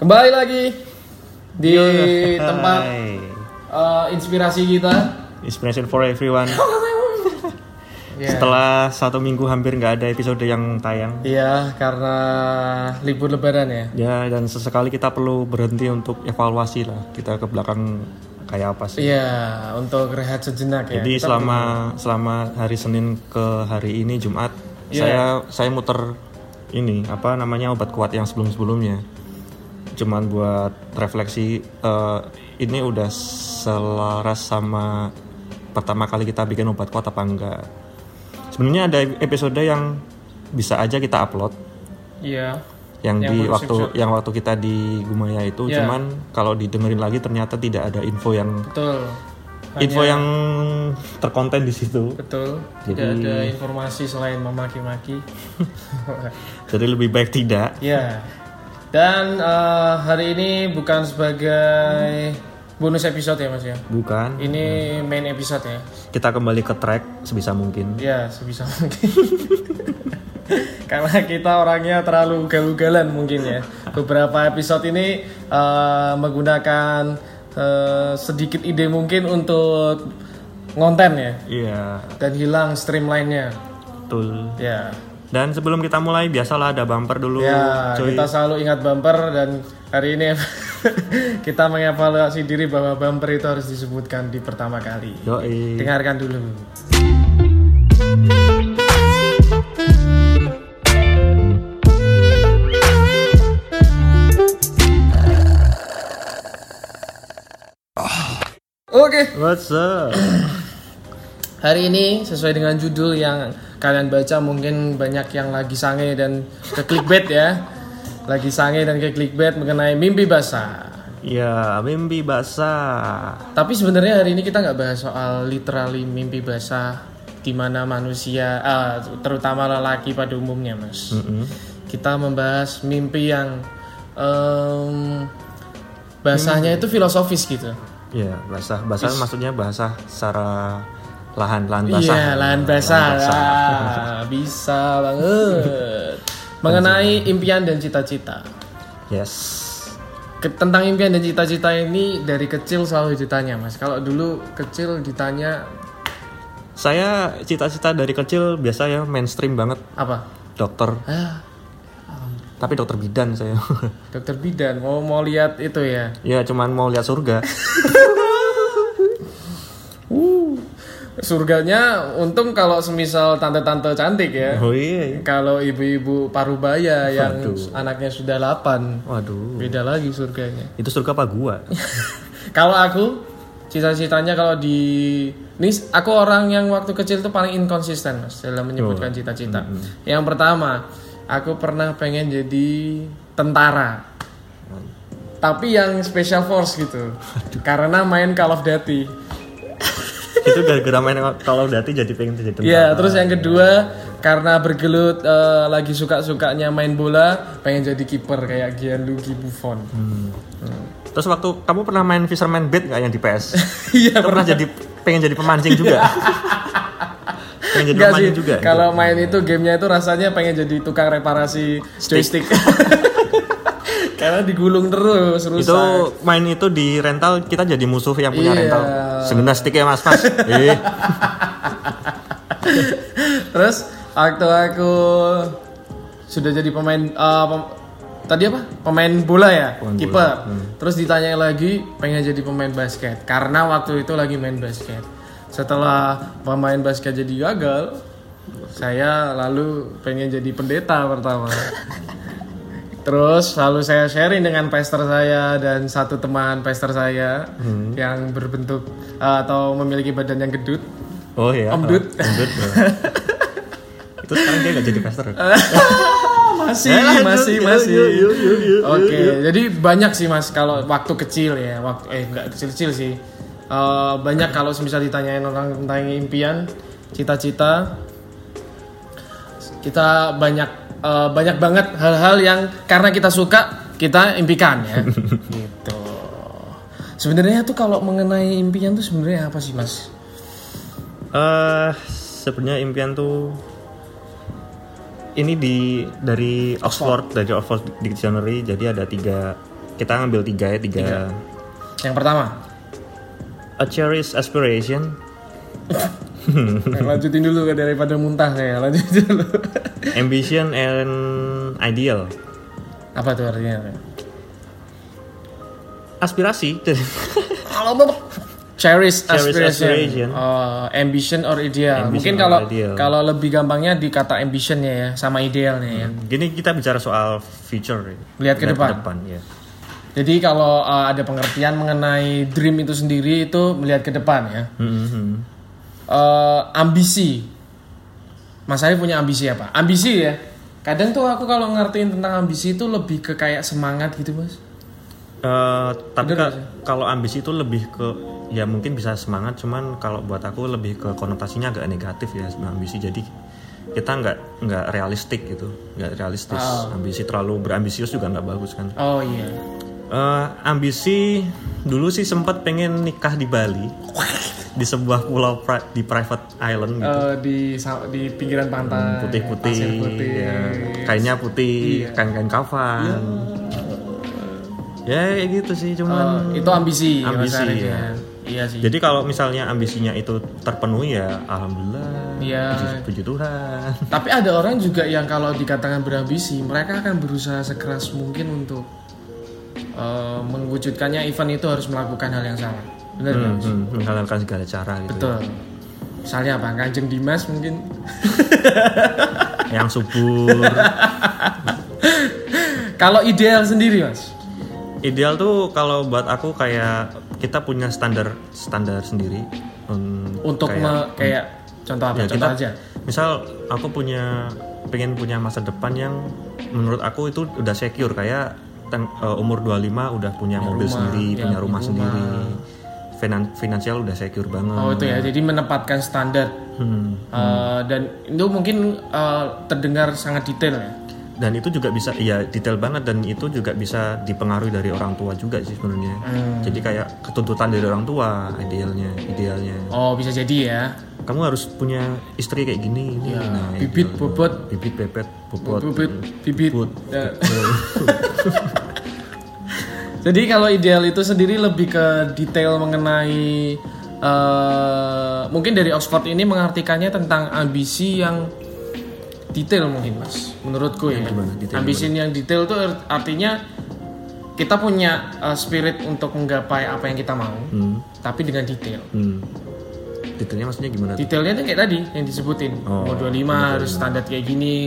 Kembali lagi di Hai. tempat eh, inspirasi kita. Inspiration for everyone. Ya. Setelah satu minggu hampir nggak ada episode yang tayang. Iya, karena libur lebaran ya. Ya dan sesekali kita perlu berhenti untuk evaluasi lah kita ke belakang kayak apa sih. Iya, untuk rehat sejenak ya. Jadi selama selama hari Senin ke hari ini Jumat Iya. saya saya muter ini apa namanya obat kuat yang sebelum sebelumnya. Cuman buat refleksi eh, ini udah selaras sama pertama kali kita bikin obat kuat apa enggak. Sebenarnya ada episode yang bisa aja kita upload Iya. yang, Yang di waktu yang waktu kita di Gumaya itu Iya. cuman kalau didengerin lagi ternyata tidak ada info yang Betul. info yang terkonten di situ. Betul. Tidak Jadi- ada informasi selain memaki-maki. Jadi lebih baik tidak. Ya. Dan eh, hari ini bukan sebagai bonus episode ya Mas ya. Bukan. Ini main episode ya. Kita kembali ke track sebisa mungkin. Ya, sebisa mungkin. Karena kita orangnya terlalu ugal-ugalan mungkin ya. Beberapa episode ini eh, menggunakan eh, sedikit ide mungkin untuk ngonten ya Iya, dan hilang streamline-nya. betul. Ya. Dan sebelum kita mulai biasalah ada bumper dulu. Ya, cuy. kita selalu ingat bumper dan hari ini kita mengevaluasi diri bahwa bumper itu harus disebutkan di pertama kali. Yoi. Dengarkan dulu. Oke, What's up? hari ini sesuai dengan judul yang kalian baca mungkin banyak yang lagi sange dan ke clickbait ya. Lagi sange dan ke clickbait mengenai mimpi basah. Ya, mimpi basah. Tapi sebenarnya hari ini kita nggak bahas soal literally mimpi basah di mana manusia, ah, terutama lelaki pada umumnya, mas. Mm-mm. Kita membahas mimpi yang em, bahasanya itu filosofis gitu. Ya, basah. Basah maksudnya bahasa secara lahan, lahan basah. Iya, lahan basah. Ah, bisa banget. Mengenai impian dan cita-cita. Yes. Tentang impian dan cita-cita ini dari kecil selalu ditanya, mas. Kalau dulu kecil ditanya Saya cita-cita dari kecil biasa ya mainstream banget apa? dokter. Ah, Tapi dokter bidan saya. Dokter bidan mau mau lihat itu ya. ya, cuman mau lihat surga. Surganya untung kalau semisal tante-tante cantik ya. Oh iya. Kalau ibu-ibu parubaya yang Waduh. anaknya sudah 8 Waduh. beda lagi surganya. Itu surga apa gua? Kalau aku cita-citanya kalau di nih aku orang yang waktu kecil tuh paling inkonsisten mas dalam menyebutkan cita-cita. Yang pertama, aku pernah pengen jadi tentara. Tapi yang special force gitu. Karena main Call of Duty. Itu gara-gara main of Duty jadi pengen jadi tentara. Iya, terus yang kedua karena bergelut eh, lagi suka-sukanya main bola, pengen jadi kiper kayak Gianluigi Buffon. Terus waktu kamu pernah main Fisherman Bait nggak yang di PS? Iya, Kamu pernah jadi pengen jadi pemancing juga? pengen jadi sih. pemancing juga? Kalau main itu gamenya itu rasanya pengen jadi tukang reparasi joystick. Karena digulung terus rusak. itu main itu di rental kita jadi musuh yang punya Iya. rental. Segenap stick ya mas mas. eh, Terus waktu aku sudah jadi pemain eh, pem- tadi apa? Pemain bola ya, kiper. Terus ditanya lagi pengen jadi pemain basket karena waktu itu lagi main basket. Setelah pemain basket jadi gagal, saya lalu pengen jadi pendeta pertama. Terus lalu saya sharing dengan pastor saya dan satu teman pastor saya yang berbentuk eh, atau memiliki badan yang gedut. oh iya. Om Dut. Om Dut. itu sekarang dia nggak jadi pastor. masih Eh, masih yuk, masih oke jadi banyak sih mas kalau waktu kecil ya waktu eh nggak kecil kecil sih Eh, banyak kalau misal ditanyain orang tentang impian cita-cita kita banyak eh, banyak banget hal-hal yang karena kita suka kita impikan ya. Gitu. Sebenarnya tuh kalau mengenai impian tuh sebenarnya apa sih mas? Eh sebenarnya impian tuh ini di dari Oxford dari Oxford Dictionary. Jadi ada tiga kita ngambil tiga ya tiga. Yang pertama, A cherished aspiration, Eh, lanjutin dulu daripada muntah ya. Lanjutin dulu. ambition and ideal. Apa tuh artinya? Aspirasi. Kalau cherish Cherish aspiration, aspiration. Oh, ambition or ideal. Ambition Mungkin kalau kalau lebih gampangnya di kata ambitionnya ya, sama idealnya ya. Gini kita bicara soal future. Lihat ke depan. ya. Jadi kalau uh, ada pengertian mengenai dream itu sendiri itu melihat ke depan ya. Mhm. Eh, ambisi. Mas Arif punya ambisi apa? Ambisi ya. Kadang tuh aku kalau ngertiin tentang ambisi itu lebih ke kayak semangat gitu mas. Eh, tapi ka- kalau ambisi itu lebih ke ya mungkin bisa semangat cuman kalau buat aku lebih ke konotasinya agak negatif ya ambisi jadi kita nggak nggak realistik gitu nggak realistis Ah. ambisi terlalu berambisius juga nggak bagus kan Oh iya. Eh, ambisi dulu sih sempat pengen nikah di Bali di sebuah pulau pri- di private island gitu Eh, di di pinggiran pantai. putih-putih pasir putih. ya, kainnya putih Iya. kain-kain kafan ya kayak gitu sih cuman Eh, itu ambisi. Mas Ambisi, ya. ya. Iya sih. Jadi kalau misalnya ambisinya itu terpenuhi ya alhamdulillah. Iya. Puji, puji Tuhan. Tapi ada orang juga yang kalau dikatakan berambisi, mereka akan berusaha sekeras mungkin untuk eh, mewujudkannya event itu harus melakukan hal yang sama. Benar? Hmm, hmm, menghalalkan segala cara gitu. Betul. Misalnya apa? Kanjeng Dimas mungkin. Yang subur. Kalau ideal sendiri, Mas. Ideal tuh kalau buat aku kayak kita punya standar standar sendiri Untuk kayak, me- kayak contoh apa? ya, contoh kita- aja. Misal aku punya pengen punya masa depan yang menurut aku itu udah secure kayak ten- eh, umur 25 udah punya mobil rumah, sendiri, ya, punya rumah rumah. sendiri. Finan- finansial udah secure banget. Oh itu ya. Jadi menempatkan standar Hmm. Eh, dan itu mungkin eh, terdengar sangat detail ya. dan itu juga bisa iya detail banget dan itu juga bisa dipengaruhi dari orang tua juga sih sebenarnya Hmm. jadi kayak ketuntutan dari orang tua idealnya idealnya Oh bisa jadi ya. kamu harus punya istri kayak gini ini Ya, nah, bibit, bobot. bibit bebet bobot Bibit, bibit. Bobot. Ya. Jadi kalau ideal itu sendiri lebih ke detail mengenai eh, mungkin dari Oxford ini mengartikannya tentang ambisi yang detail mungkin mas, menurutku ya. gimana? Detail ambisi yang detail itu artinya kita punya eh, spirit untuk menggapai apa yang kita mau, hmm. tapi dengan detail. Hmm. Detailnya maksudnya gimana tuh? Detailnya itu kayak tadi yang disebutin, Oh, umur 25 harus standar kayak gini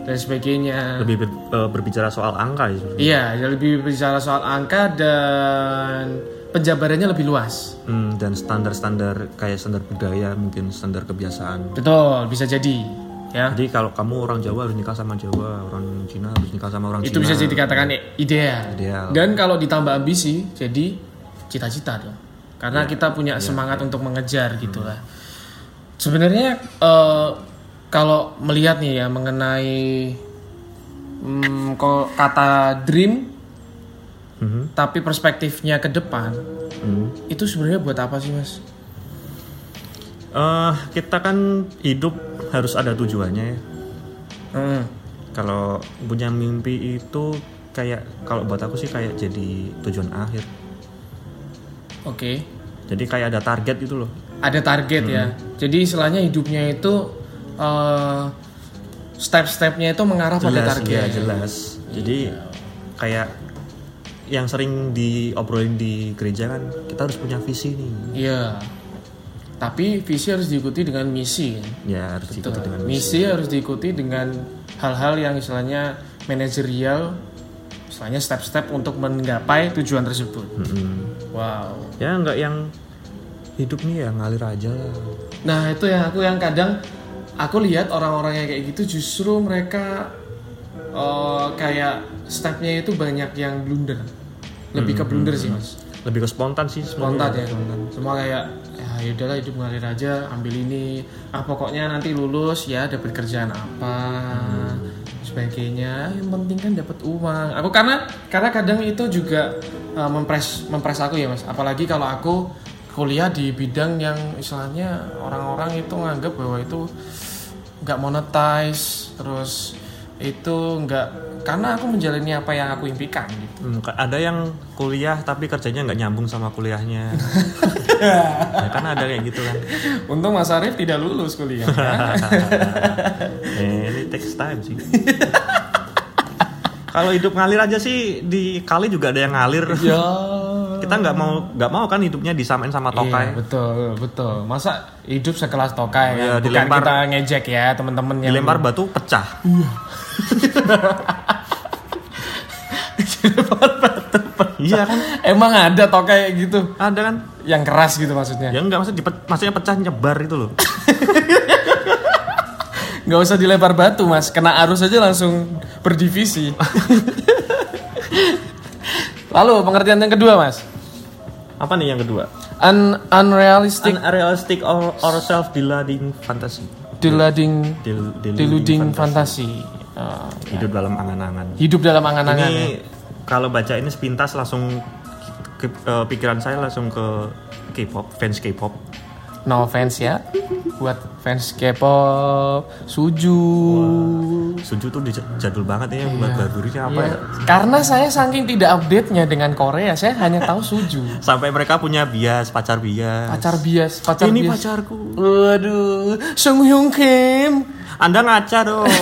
dan sebagainya. lebih ber- eh, berbicara soal angka ya. Iya, ya lebih bicara soal angka dan penjabarannya lebih luas. Hmm, dan standar-standar kayak standar budaya mungkin standar kebiasaan Betul, bisa jadi. Ya, jadi kalau kamu orang Jawa harus nikah sama Jawa orang Cina harus nikah sama orang itu Cina bisa jadi dikatakan ideal. Ideal. Dan kalau ditambah ambisi, jadi cita-cita dong. Karena kita punya semangat untuk mengejar gitu lah. Sebenarnya eh, kalau melihat nih ya mengenai hmm, kalau kata dream, Mhm. tapi perspektifnya ke depan, Hmm. itu sebenarnya buat apa sih mas? Eh, kita kan hidup harus ada tujuannya ya. Hmm. Kalau punya mimpi itu kayak kalau buat aku sih kayak jadi tujuan akhir. Oke. Jadi kayak ada target itu loh. ada target ya. Jadi istilahnya hidupnya itu eh, step-stepnya itu mengarah pada Jelas, target. iya, jelas. Jadi kayak yang sering diobrolin di gereja kan kita harus punya visi nih. Iya. Tapi visi harus diikuti dengan misi. kan? Ya harus diikuti dengan Misi harus diikuti dengan hal-hal yang istilahnya manajerial, istilahnya step-step untuk menggapai tujuan tersebut. Mm-mm. Wow. Ya nggak yang hidup nih ya ngalir aja. Nah itu yang aku yang kadang aku lihat orang-orang yang kayak gitu justru mereka eh, kayak stepnya itu banyak yang blunder, lebih ke blunder sih mas, Lebih ke spontan sih spontan ya, semua kayak ya yaudahlah hidup ngalir aja, ambil ini, ah pokoknya nanti lulus ya dapat kerjaan apa, sebagainya, yang penting kan dapat uang. Aku karena karena kadang itu juga eh, mempres mempres aku ya mas, apalagi kalau aku kuliah di bidang yang istilahnya orang-orang itu nganggap bahwa itu nggak monetize terus itu nggak karena aku menjalani apa yang aku impikan gitu. Hmm, ada yang kuliah tapi kerjanya nggak nyambung sama kuliahnya. ya kan ada kayak gitu kan. Untung Mas Arief tidak lulus kuliah. eh, ini takes time sih. Kalau hidup ngalir aja sih di kali juga ada yang ngalir. ya. Kita nggak mau nggak mau kan hidupnya disamain sama tokai. Iya, betul, betul. Masa hidup sekelas tokai Iya, kan? Bukan dilempar- kita ngejek ya teman-teman yang Dilempar batu pecah. Iya kan? Emang ada tokai gitu Ada kan? yang keras gitu maksudnya. Ya enggak maksud maksudnya pecah nyebar itu loh. nggak usah dilempar batu mas kena arus aja langsung berdivisi lalu pengertian yang kedua mas Apa nih yang kedua? Un unrealistic Unrealistic or, or self deluding fantasy. deluding Del, deluding fantasi Uh, Hidup dalam angan-angan. hidup dalam angan-angan ya. Ini kalau baca ini sepintas langsung ke, ke- pikiran saya langsung ke K-pop, fans K-pop. No offense ya buat fans K-pop Suju Suju tuh di- jadul banget ya buat Burberry-nya apa Iya. ya? karena saya saking tidak update-nya dengan Korea saya hanya tahu Suju Sampai mereka punya bias, pacar bias. pacar bias pacar ini bias pacarku. waduh Sung Hyun Kim Anda ngaca dong.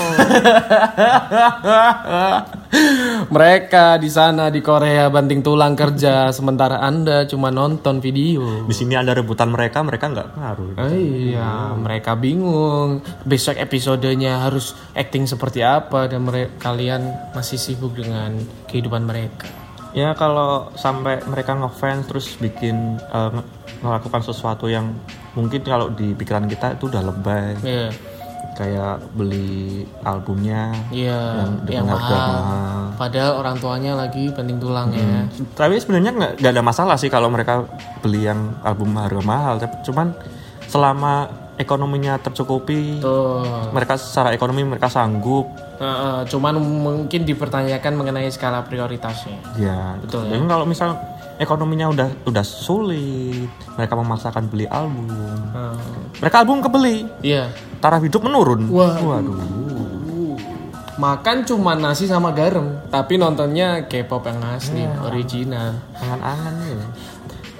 Mereka di sana di Korea banting tulang kerja sementara Anda cuma nonton video. di sini ada rebutan mereka, mereka nggak ngaruh. Oh iya, mereka bingung. Besok episodenya harus acting seperti apa dan mereka kalian masih sibuk dengan kehidupan mereka. Ya kalau sampai mereka ngefans terus bikin nge- melakukan sesuatu yang mungkin kalau di pikiran kita itu udah lebay. Iya, Kayak beli albumnya iya, yang yang, dengan harga mahal. mahal. Padahal orang tuanya lagi banting tulang ya. Tapi sebenarnya nggak nggak ada masalah sih kalau mereka beli yang album harga mahal. Tapi cuman selama ekonominya tercukupi, Tuh. mereka secara ekonomi mereka sanggup. Heeh, cuman mungkin dipertanyakan mengenai skala prioritasnya. Ya, Betul ya. Dan kalau misal ekonominya udah udah sulit, mereka memaksakan beli album. Heeh. Mereka album kebeli, Iya. taraf hidup menurun. Waduh. Waduh. Makan cuma nasi sama garam, tapi nontonnya K-pop yang asli, original. Angan-angan ya.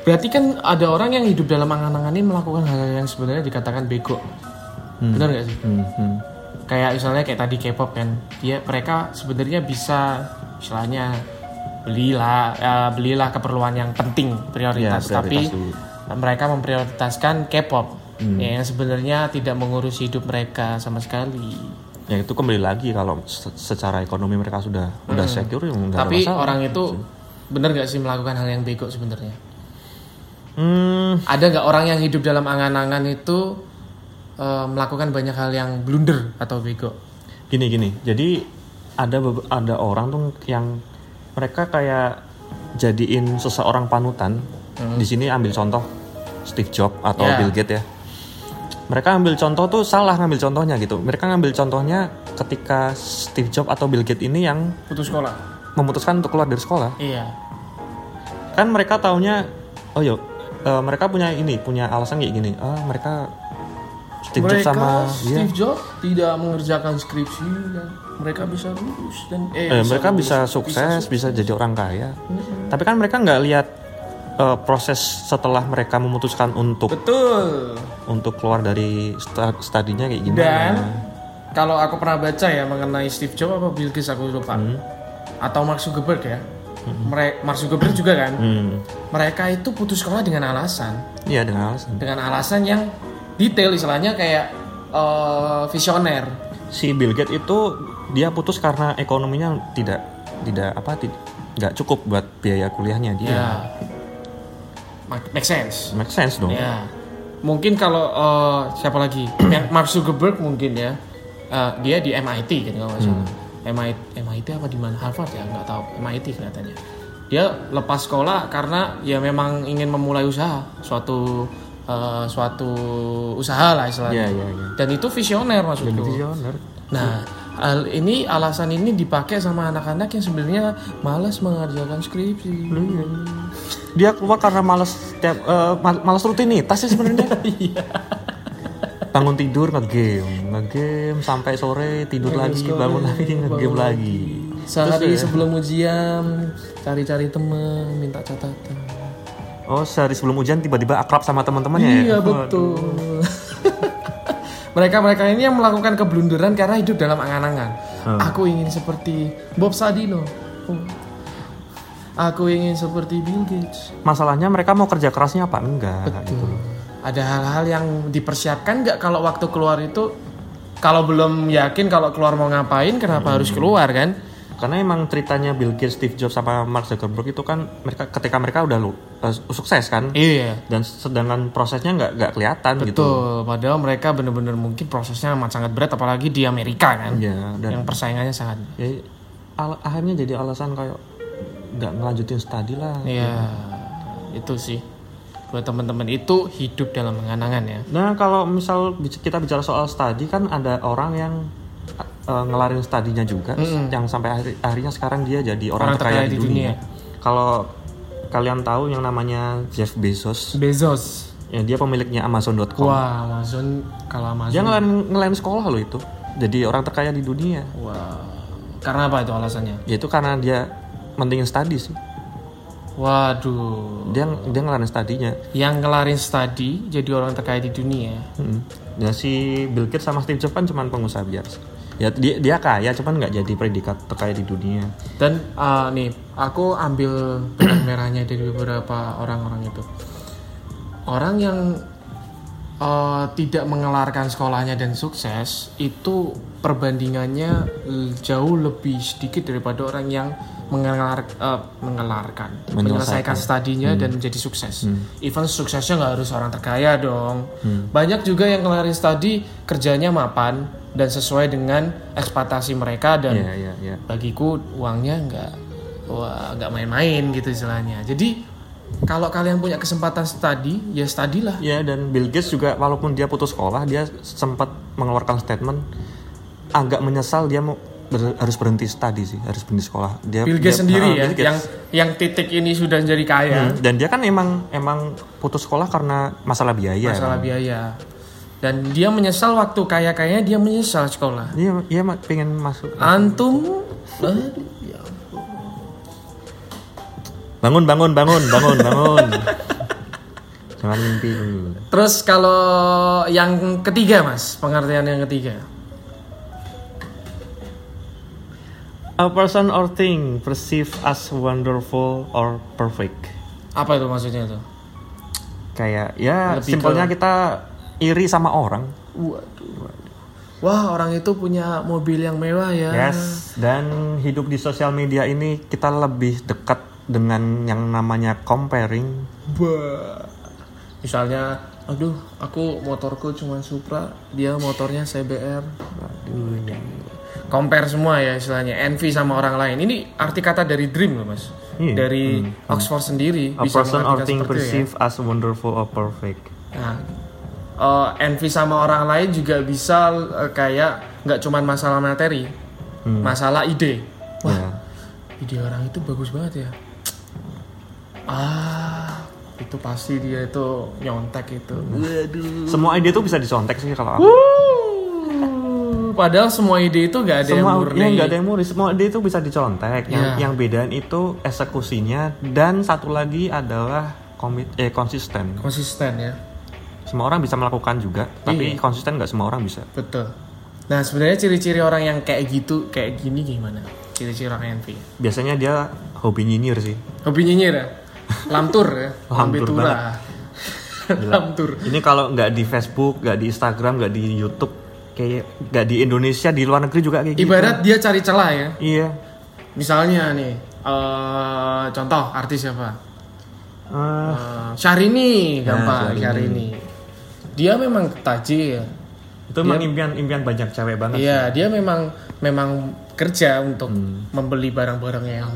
Berarti kan ada orang yang hidup dalam angan-angan ini melakukan hal yang sebenarnya dikatakan bego. Benar nggak sih? Hmm, hmm. Kayak misalnya kayak tadi K-pop kan, dia mereka sebenarnya bisa istilahnya belilah ya, belilah keperluan yang penting prioritas, Ya, prioritas tapi dulu. mereka memprioritaskan K-pop ya, yang sebenarnya tidak mengurus hidup mereka sama sekali. Ya itu kembali lagi kalau se- secara ekonomi mereka sudah udah secure ya ada Tapi masalah. orang itu benar nggak sih melakukan hal yang bego sebenarnya? Hmm, Ada nggak orang yang hidup dalam angan-angan itu eh, melakukan banyak hal yang blunder atau bego? gini gini. Jadi ada ada orang tuh yang mereka kayak jadiin seseorang panutan. Di sini ambil contoh Steve Jobs atau Ya. Bill Gates ya. Mereka ambil contoh tuh salah ngambil contohnya gitu. Mereka ngambil contohnya ketika Steve Jobs atau Bill Gates ini yang Putus sekolah. memutuskan untuk keluar dari sekolah. Iya. Kan mereka taunya oh yo eh, mereka punya ini punya alasan kayak gini. Ah, mereka Steve Jobs mereka sama. Steve Jobs tidak mengerjakan skripsi dan mereka bisa lulus dan eh, Eh, mereka bisa lulus, sukses, bisa, jadi orang kaya. Tapi kan mereka nggak lihat eh, proses setelah mereka memutuskan untuk Betul. untuk keluar dari stadinya kayak gimana. Dan kalau aku pernah baca ya mengenai Steve Jobs apa Bill Gates aku lupa. Atau Mark Zuckerberg ya. Mere- Mark Zuckerberg juga kan. Hmm. Mereka itu putus sekolah dengan alasan Iya dengan alasan. dengan alasan yang detail istilahnya kayak eh, visioner. Si Bill Gates itu dia putus karena ekonominya tidak tidak apa tidak nggak cukup buat biaya kuliahnya dia. Ya. Ma- Make sense. Make sense dong. Ya. Mungkin kalau eh, siapa lagi? Yang Mark Zuckerberg mungkin ya. Eh, dia di MIT gitu kalau nggak salah. MIT, MIT apa di mana? Harvard ya nggak tahu. MIT kelihatannya. Dia lepas sekolah karena ya memang ingin memulai usaha suatu eh, suatu usaha lah istilahnya. Iya iya iya. Dan itu visioner maksudku. Visioner. Nah, hal ini alasan ini dipakai sama anak-anak yang sebenarnya malas mengerjakan skripsi. Dia keluar karena malas tiap eh, mal- malas rutinitas sih sebenarnya. bangun tidur ngegame, ngegame sampai sore tidur lagi, bangun lagi ngegame lagi. Sehari Terus, ya? sebelum ujian cari-cari temen, minta catatan. Oh, sehari sebelum ujian tiba-tiba akrab sama teman-temannya ya? Iya betul. Mereka-mereka ini yang melakukan keblunderan karena hidup dalam angan-angan. Hmm. Aku ingin seperti Bob Sadino. Oh. Aku ingin seperti Bill Gates. Masalahnya mereka mau kerja kerasnya apa enggak gitu. Ada hal-hal yang dipersiapkan nggak kalau waktu keluar itu? Kalau belum yakin kalau keluar mau ngapain, kenapa harus keluar kan? Karena emang ceritanya Bill Gates, Steve Jobs sama Mark Zuckerberg itu kan mereka ketika mereka udah lu, eh, sukses kan Iya. dan sedangkan prosesnya nggak nggak kelihatan gitu. Betul, padahal mereka bener-bener mungkin prosesnya amat sangat berat apalagi di Amerika kan. Ya, dan Yang persaingannya sangat ya, al- akhirnya jadi alasan kayak nggak ngelanjutin studi lah. Iya, itu sih. Buat teman-teman itu hidup dalam angan-angan ya. Nah kalau misal kita bicara soal studi kan ada orang yang uh, ngelarin studinya juga, yang sampai akhir- akhirnya sekarang dia jadi orang, Orang terkaya, terkaya di di dunia. Kalau kalian tahu yang namanya Jeff Bezos, Bezos. ya dia pemiliknya Amazon.com. Wah, Amazon kalau Dia Amazon. ngelarin, ngelarin sekolah loh itu, jadi orang terkaya di dunia. Wah. Karena apa itu alasannya? Yaitu karena dia mentingin studi sih. Waduh. Dia dia ngelarin studinya. Yang ngelarin studi jadi orang terkaya di dunia. Hmm. Dan si Bill Gates sama Steve Jobs kan cuma pengusaha biasa. Ya dia dia kaya, cuman nggak jadi predikat terkaya di dunia. Dan uh, nih, aku ambil merahnya dari beberapa orang-orang itu. Orang yang uh, tidak mengelarkan sekolahnya dan sukses itu perbandingannya jauh lebih sedikit daripada orang yang mengelar, uh, mengelarkan, menyelesaikan studinya dan menjadi sukses. Even suksesnya nggak harus orang terkaya dong. Banyak juga yang ngelarin studi kerjanya mapan dan sesuai dengan ekspektasi mereka dan Iya iya iya. bagiku uangnya nggak wah nggak main-main gitu istilahnya jadi kalau kalian punya kesempatan study ya study lah Ya dan Bill Gates juga walaupun dia putus sekolah dia sempat mengeluarkan statement agak menyesal dia mau ber- harus berhenti studi sih harus berhenti sekolah. Dia Bill Gates dia- sendiri ah, ya Gates. yang yang titik ini sudah jadi kaya Hmm, dan dia kan emang emang putus sekolah karena masalah biaya. masalah biaya dan dia menyesal waktu kaya kayanya dia menyesal sekolah Iya iya pengen masuk. antum ya Bangun bangun bangun bangun bangun. Jangan mimpi dulu. Terus kalau yang ketiga mas, pengertian yang ketiga. A person or thing perceived as wonderful or perfect. Apa itu maksudnya itu? Kayak ya Lebih simpelnya ke- kita iri sama orang. Waduh. Wah orang itu punya mobil yang mewah ya. Yes, dan hidup di sosial media ini kita lebih dekat dengan yang namanya comparing. Bah. Misalnya, aduh, aku motorku cuma Supra, dia motornya CBR. Waduh, ini. Compare semua ya istilahnya, envy sama orang lain. Ini arti kata dari dream loh mas, Iya. dari Oxford sendiri A bisa person or thing itu ya. perceived as wonderful or perfect. Nah, eh, envy sama orang lain juga bisa eh, kayak nggak cuma masalah materi, masalah ide. Wah, Ya. ide orang itu bagus banget ya. Ah, itu pasti dia itu nyontek itu. Waduh. Semua ide itu bisa dicontek sih kalau aku. Wuh, Padahal semua ide itu gak ada Semua yang murni. ya nggak ada yang murni. Semua ide itu bisa dicontek. Yang Iya. yang bedaan itu eksekusinya dan satu lagi adalah komit eh konsisten. Konsisten ya, Semua orang bisa melakukan juga, tapi Iya. konsisten nggak semua orang bisa. betul. Nah sebenarnya ciri-ciri orang yang kayak gitu, kayak gini gimana? Ciri-ciri orang envy. Biasanya dia hobi nyinyir sih. Hobi nyinyir ya? Lamtur ya? Lamtur Lambetura. Lamtur. Ini kalau nggak di Facebook, nggak di Instagram, nggak di YouTube, kayak nggak di Indonesia, di luar negeri juga kayak gitu. Ibarat dia cari celah ya. Iya. Misalnya nih, eh, contoh artis siapa? Eh, Eh, Syahrini, gampang Syahrini. Syahrini. Dia memang tajir. itu emang impian impian banyak cewek banget. Iya, dia memang memang kerja untuk Hmm. membeli barang-barang yang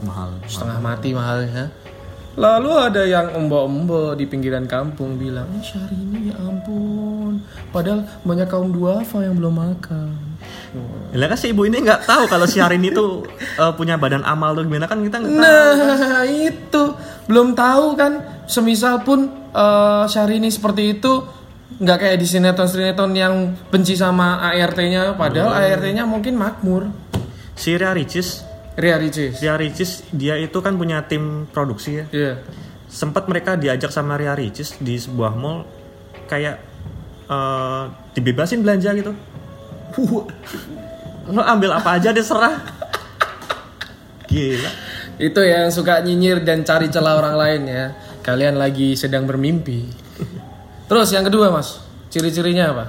Mahal. setengah mati mahalnya. Lalu ada yang embo-embo di pinggiran kampung bilang, eh Syahrini ya ampun. Padahal banyak kaum duafa yang belum makan. Lah kan si ibu ini nggak tahu kalau si Arin itu eh, punya badan amal tuh gimana kan kita nggak tahu. Nah itu belum tahu kan. Semisal pun eh, Syahrini seperti itu nggak kayak di sinetron-sinetron yang benci sama ART-nya, padahal ART-nya mungkin makmur. Si Ria Ricis, Ria Ricis. Ria Ricis dia itu kan punya tim produksi ya. Iya. Sempat mereka diajak sama Ria Ricis di sebuah mall kayak eh, dibebasin belanja gitu. Lo ambil apa aja deh serah. Gila. Itu yang suka nyinyir dan cari celah orang lain ya. Kalian lagi sedang bermimpi. Terus yang kedua, Mas. Ciri-cirinya apa?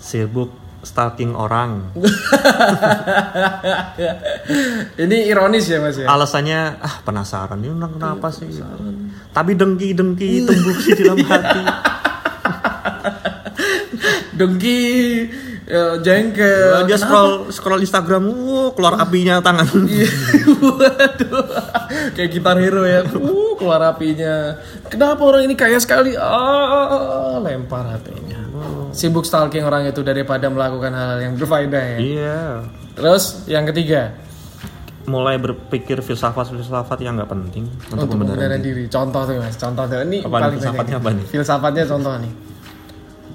Sibuk stalking orang. Ini ironis ya, Mas ya. Alasannya ah penasaran ini orang kenapa sih? Tapi dengki-dengki tumbuh di dalam hati. Dengki ya, jengkel. dia scroll scroll Instagram, wuh, keluar apinya tangan. Iya. Waduh. Kayak gitar hero ya. Uh, keluar apinya. Kenapa orang ini kaya sekali? Ah, lempar hatinya. Sibuk stalking orang itu daripada melakukan hal yang berfaedah ya. Iya. Terus yang ketiga, Mulai berpikir filsafat-filsafat yang nggak penting untuk, untuk pembenaran diri. Contoh tuh mas, contoh tuh. Ini Apa paling filsafatnya banyak. apa nih? Filsafatnya contoh nih.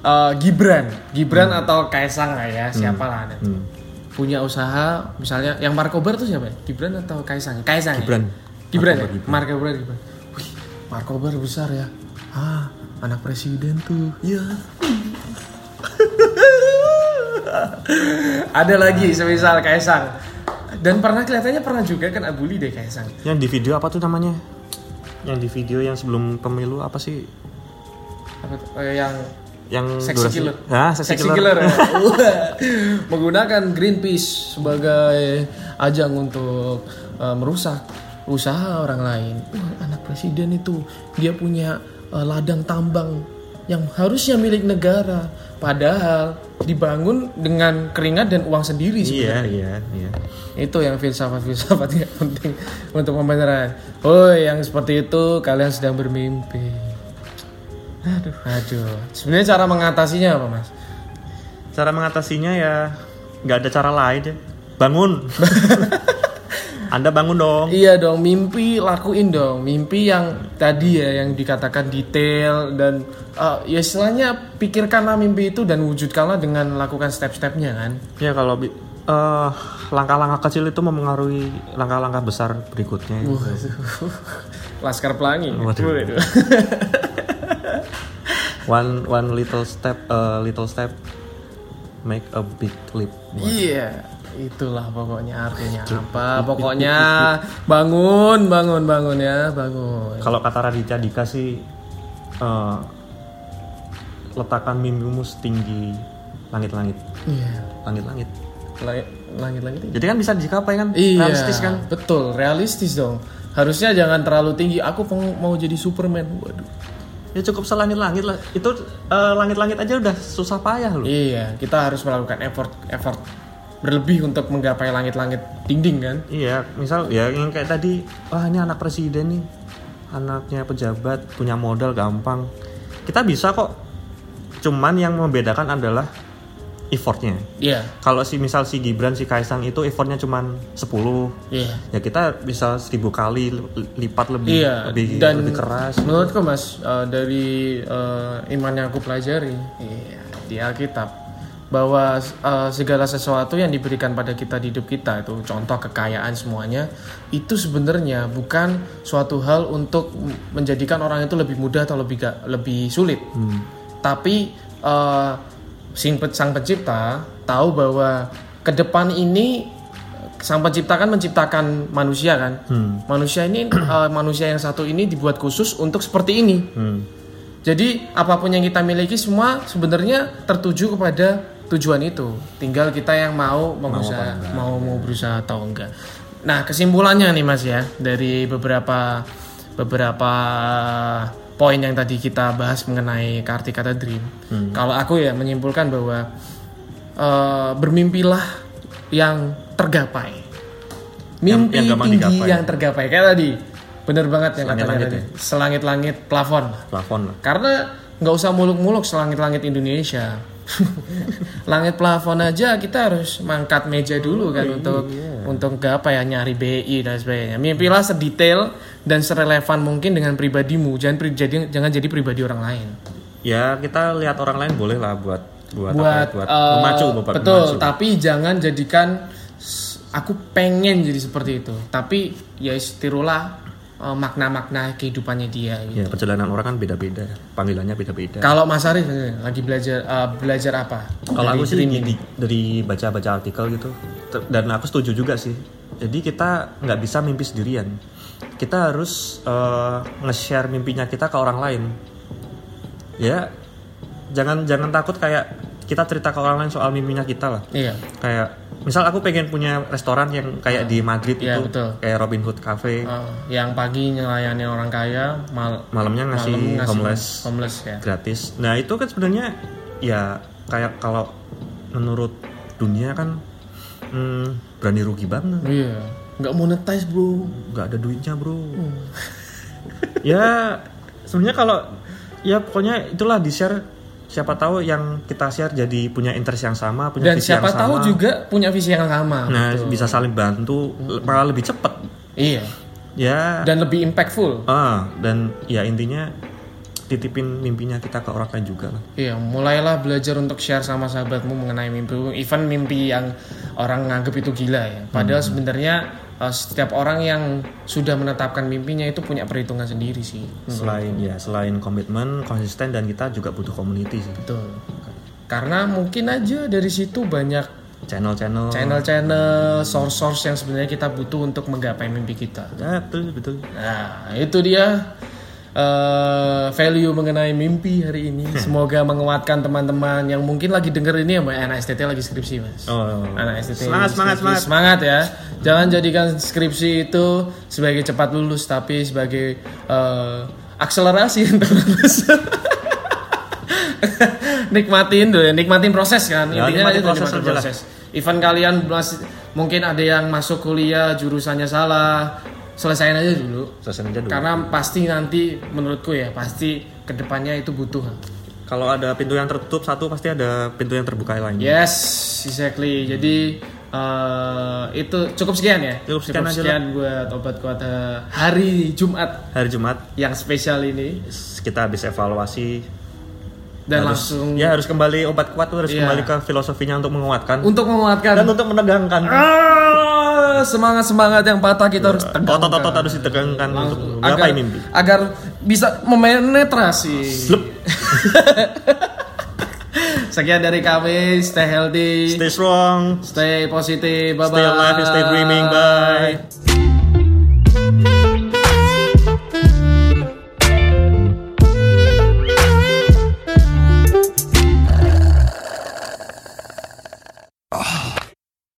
Eh, Gibran, Gibran atau Kaisang lah ya, siapa lah. Hmm. Punya usaha, misalnya yang Markobar tuh siapa? ya? Gibran atau Kaisang? Kaisang. ya? Gibran. Gibran ya? Markobar, Markobar Gibran. Wih, Markobar besar ya. Ah, anak presiden tuh. Iya. Ada lagi semisal Kaisang. Dan pernah kelihatannya pernah juga kan abuli deh Kaisang. Yang di video apa tuh namanya? Yang di video yang sebelum pemilu apa sih? Apa tuh? Eh, yang Yang Sexy durasi- killer. Ah, sexy, Sexy killer. killer. ya? Menggunakan Greenpeace sebagai ajang untuk eh, merusak usaha orang lain. Wah, anak presiden itu dia punya eh, ladang tambang yang harusnya milik negara, padahal dibangun dengan keringat dan uang sendiri sebenarnya. Iya, iya, iya. Itu yang filsafat-filsafat yang penting untuk pembenaran. Oh, yang seperti itu kalian sedang bermimpi. Aduh, aduh. Sebenarnya cara mengatasinya apa, Mas? Cara mengatasinya ya nggak ada cara lain ya. Bangun. Anda bangun dong. Iya dong, mimpi lakuin dong. Mimpi yang tadi ya yang dikatakan detail dan eh, ya istilahnya pikirkanlah mimpi itu dan wujudkanlah dengan lakukan step-stepnya kan. Ya kalau eh, langkah-langkah kecil itu memengaruhi langkah-langkah besar berikutnya. Laskar Pelangi. Waduh. One one little step, a little step make a big leap. Iya, itulah pokoknya artinya apa? Pokoknya bangun, bangun, bangun ya, bangun. Kalau kata Raditya Dika sih eh, letakkan mimpimu setinggi langit-langit, Iya. langit-langit. Langit, langit-langit. Jadi kan bisa dicapai kan? Iya, Realistis kan? Betul, realistis dong. Harusnya jangan terlalu tinggi. Aku mau, jadi Superman. Waduh. Ya cukup selangit-langit lah. Itu eh, langit-langit aja udah susah payah loh. Iya, kita harus melakukan effort effort berlebih untuk menggapai langit-langit dinding kan? Iya, misal ya yang kayak tadi, wah ini anak presiden nih, anaknya pejabat, punya modal gampang. Kita bisa kok. Cuman yang membedakan adalah effortnya. Iya, Kalau si misal si Gibran, si Kaisang itu effortnya cuman 10 iya. ya kita bisa seribu kali li- lipat lebih Iya, lebih dan lebih keras. menurutku mas eh, dari eh, iman yang aku pelajari iya, di Alkitab bahwa eh, segala sesuatu yang diberikan pada kita di hidup kita itu contoh kekayaan semuanya itu sebenarnya bukan suatu hal untuk menjadikan orang itu lebih mudah atau lebih ga- lebih sulit Hmm. tapi eh, sing sang pencipta tahu bahwa ke depan ini sang pencipta kan menciptakan manusia kan Hmm. manusia ini eh, manusia yang satu ini dibuat khusus untuk seperti ini Hmm. jadi apa pun yang kita miliki semua sebenarnya tertuju kepada tujuan itu. Tinggal kita yang mau berusaha mau mau berusaha atau enggak. Nah kesimpulannya nih mas ya dari beberapa beberapa poin yang tadi kita bahas mengenai karti kata dream. Kalau aku ya menyimpulkan bahwa eh, bermimpilah yang tergapai. Mimpi yang gampang tinggi digapai. yang tergapai. Kayak tadi. Bener banget yang katanya Selangit-langit tadi. selangit-langit plafon. Plafon lah. karena nggak usah muluk-muluk selangit-langit Indonesia langit plafon aja kita harus mangkat meja dulu kan untuk untuk nggak apa ya nyari BI dan sebagainya. Mimpilah sedetail dan serelevan mungkin dengan pribadimu. Jangan pri- jadi jangan jadi pribadi orang lain. Ya kita lihat orang lain boleh lah buat buat, apa ya, buat buat eh, memacu buat betul memacu. tapi jangan jadikan aku pengen jadi seperti itu. Tapi ya tirulah uh, makna-makna kehidupannya dia gitu. Ya perjalanan orang kan beda-beda, panggilannya beda-beda. Kalau Mas Arif eh, lagi belajar uh, belajar apa? Kalau aku sih di- dari baca-baca artikel gitu, dan aku setuju juga sih. Jadi kita nggak bisa mimpi sendirian. Kita harus eh, nge-share mimpinya kita ke orang lain. Ya, jangan jangan takut kayak kita cerita ke orang lain soal mimpinya kita lah. Iya. Kayak misal aku pengen punya restoran yang kayak di Madrid Iya, itu, betul. kayak Robin Hood Cafe, Uh, yang pagi ngelayani orang kaya, mal malamnya ngasih, malam ngasih homeless homeless ya. gratis. Nah itu kan sebenarnya ya kayak kalau menurut dunia kan hmm, berani rugi banget, Iya. Nggak monetize bro. nggak ada duitnya bro. ya sebenarnya kalau ya pokoknya itulah di share siapa tahu yang kita share jadi punya interest yang sama, punya Dan visi siapa yang tahu sama. juga punya visi yang sama. Nah Betul. bisa saling bantu, malah lebih cepet. Iya. Ya Dan lebih impactful. ah dan ya intinya titipin mimpinya kita ke orang lain juga lah. Iya, mulailah belajar untuk share sama sahabatmu mengenai mimpi, even mimpi yang orang nganggep itu gila ya. Padahal Hmm. sebenarnya uh, setiap orang yang sudah menetapkan mimpinya itu punya perhitungan sendiri sih. Selain ya selain komitmen, konsisten dan kita juga butuh community sih. Betul. Karena mungkin aja dari situ banyak Channel-channel. channel-channel, source-source yang sebenarnya kita butuh untuk menggapai mimpi kita. Ya, betul betul. Nah, itu dia eh, value mengenai mimpi hari ini. Semoga menguatkan teman-teman yang mungkin lagi denger ini ya, Mbak. Anak STT lagi skripsi, Mas. Oh. Anak STT Semangat, semangat, semangat. semangat ya. Jangan jadikan skripsi itu sebagai cepat lulus, tapi sebagai eh, akselerasi untuk lulus. nikmatin dulu ya, nikmatin proses kan. Ya, Intinya nikmatin itu proses nikmatin proses. Even kalian masih mungkin ada yang masuk kuliah jurusannya salah, selesain aja dulu. Selesai aja dulu. Karena pasti nanti menurutku ya pasti ke depannya itu butuh. Kalau ada pintu yang tertutup satu pasti ada pintu yang terbuka lain. Yes, exactly. Jadi eh, itu cukup sekian ya. Cukup sekian aja sekian buat obat kuat hari Jumat Hari Jumat yang spesial ini kita habis evaluasi dan harus, langsung ya harus kembali obat kuat tuh harus Iya. kembali ke filosofinya untuk menguatkan untuk menguatkan dan untuk menegangkan. Ah, semangat semangat yang patah kita harus tegakkan. Otot-otot harus ditegangkan untuk agar, mimpi. agar bisa memenetrasi. Sekian dari kami, stay healthy, Stay strong, stay positive, bye bye. stay alive, stay dreaming. Bye.